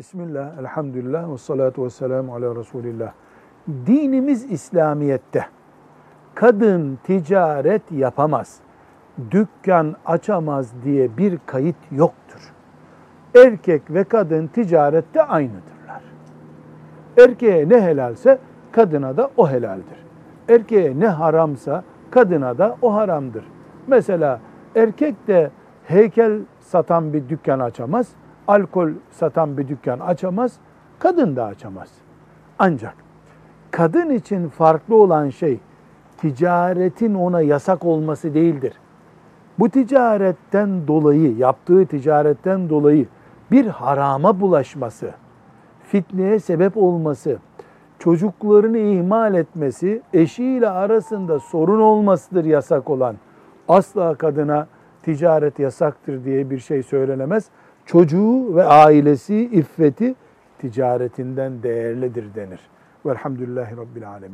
Bismillah, elhamdülillah ve salatu ve selamu ala Resulillah. Dinimiz İslamiyet'te kadın ticaret yapamaz, dükkan açamaz diye bir kayıt yoktur. Erkek ve kadın ticarette aynıdırlar. Erkeğe ne helalse kadına da o helaldir. Erkeğe ne haramsa kadına da o haramdır. Mesela erkek de heykel satan bir dükkan açamaz, alkol satan bir dükkan açamaz, kadın da açamaz. Ancak kadın için farklı olan şey ticaretin ona yasak olması değildir. Bu ticaretten dolayı, yaptığı ticaretten dolayı bir harama bulaşması, fitneye sebep olması, çocuklarını ihmal etmesi, eşiyle arasında sorun olmasıdır yasak olan. Asla kadına ticaret yasaktır diye bir şey söylenemez. Çocuğu ve ailesi, iffeti ticaretinden değerlidir denir. Velhamdülillahi Rabbil Alemin.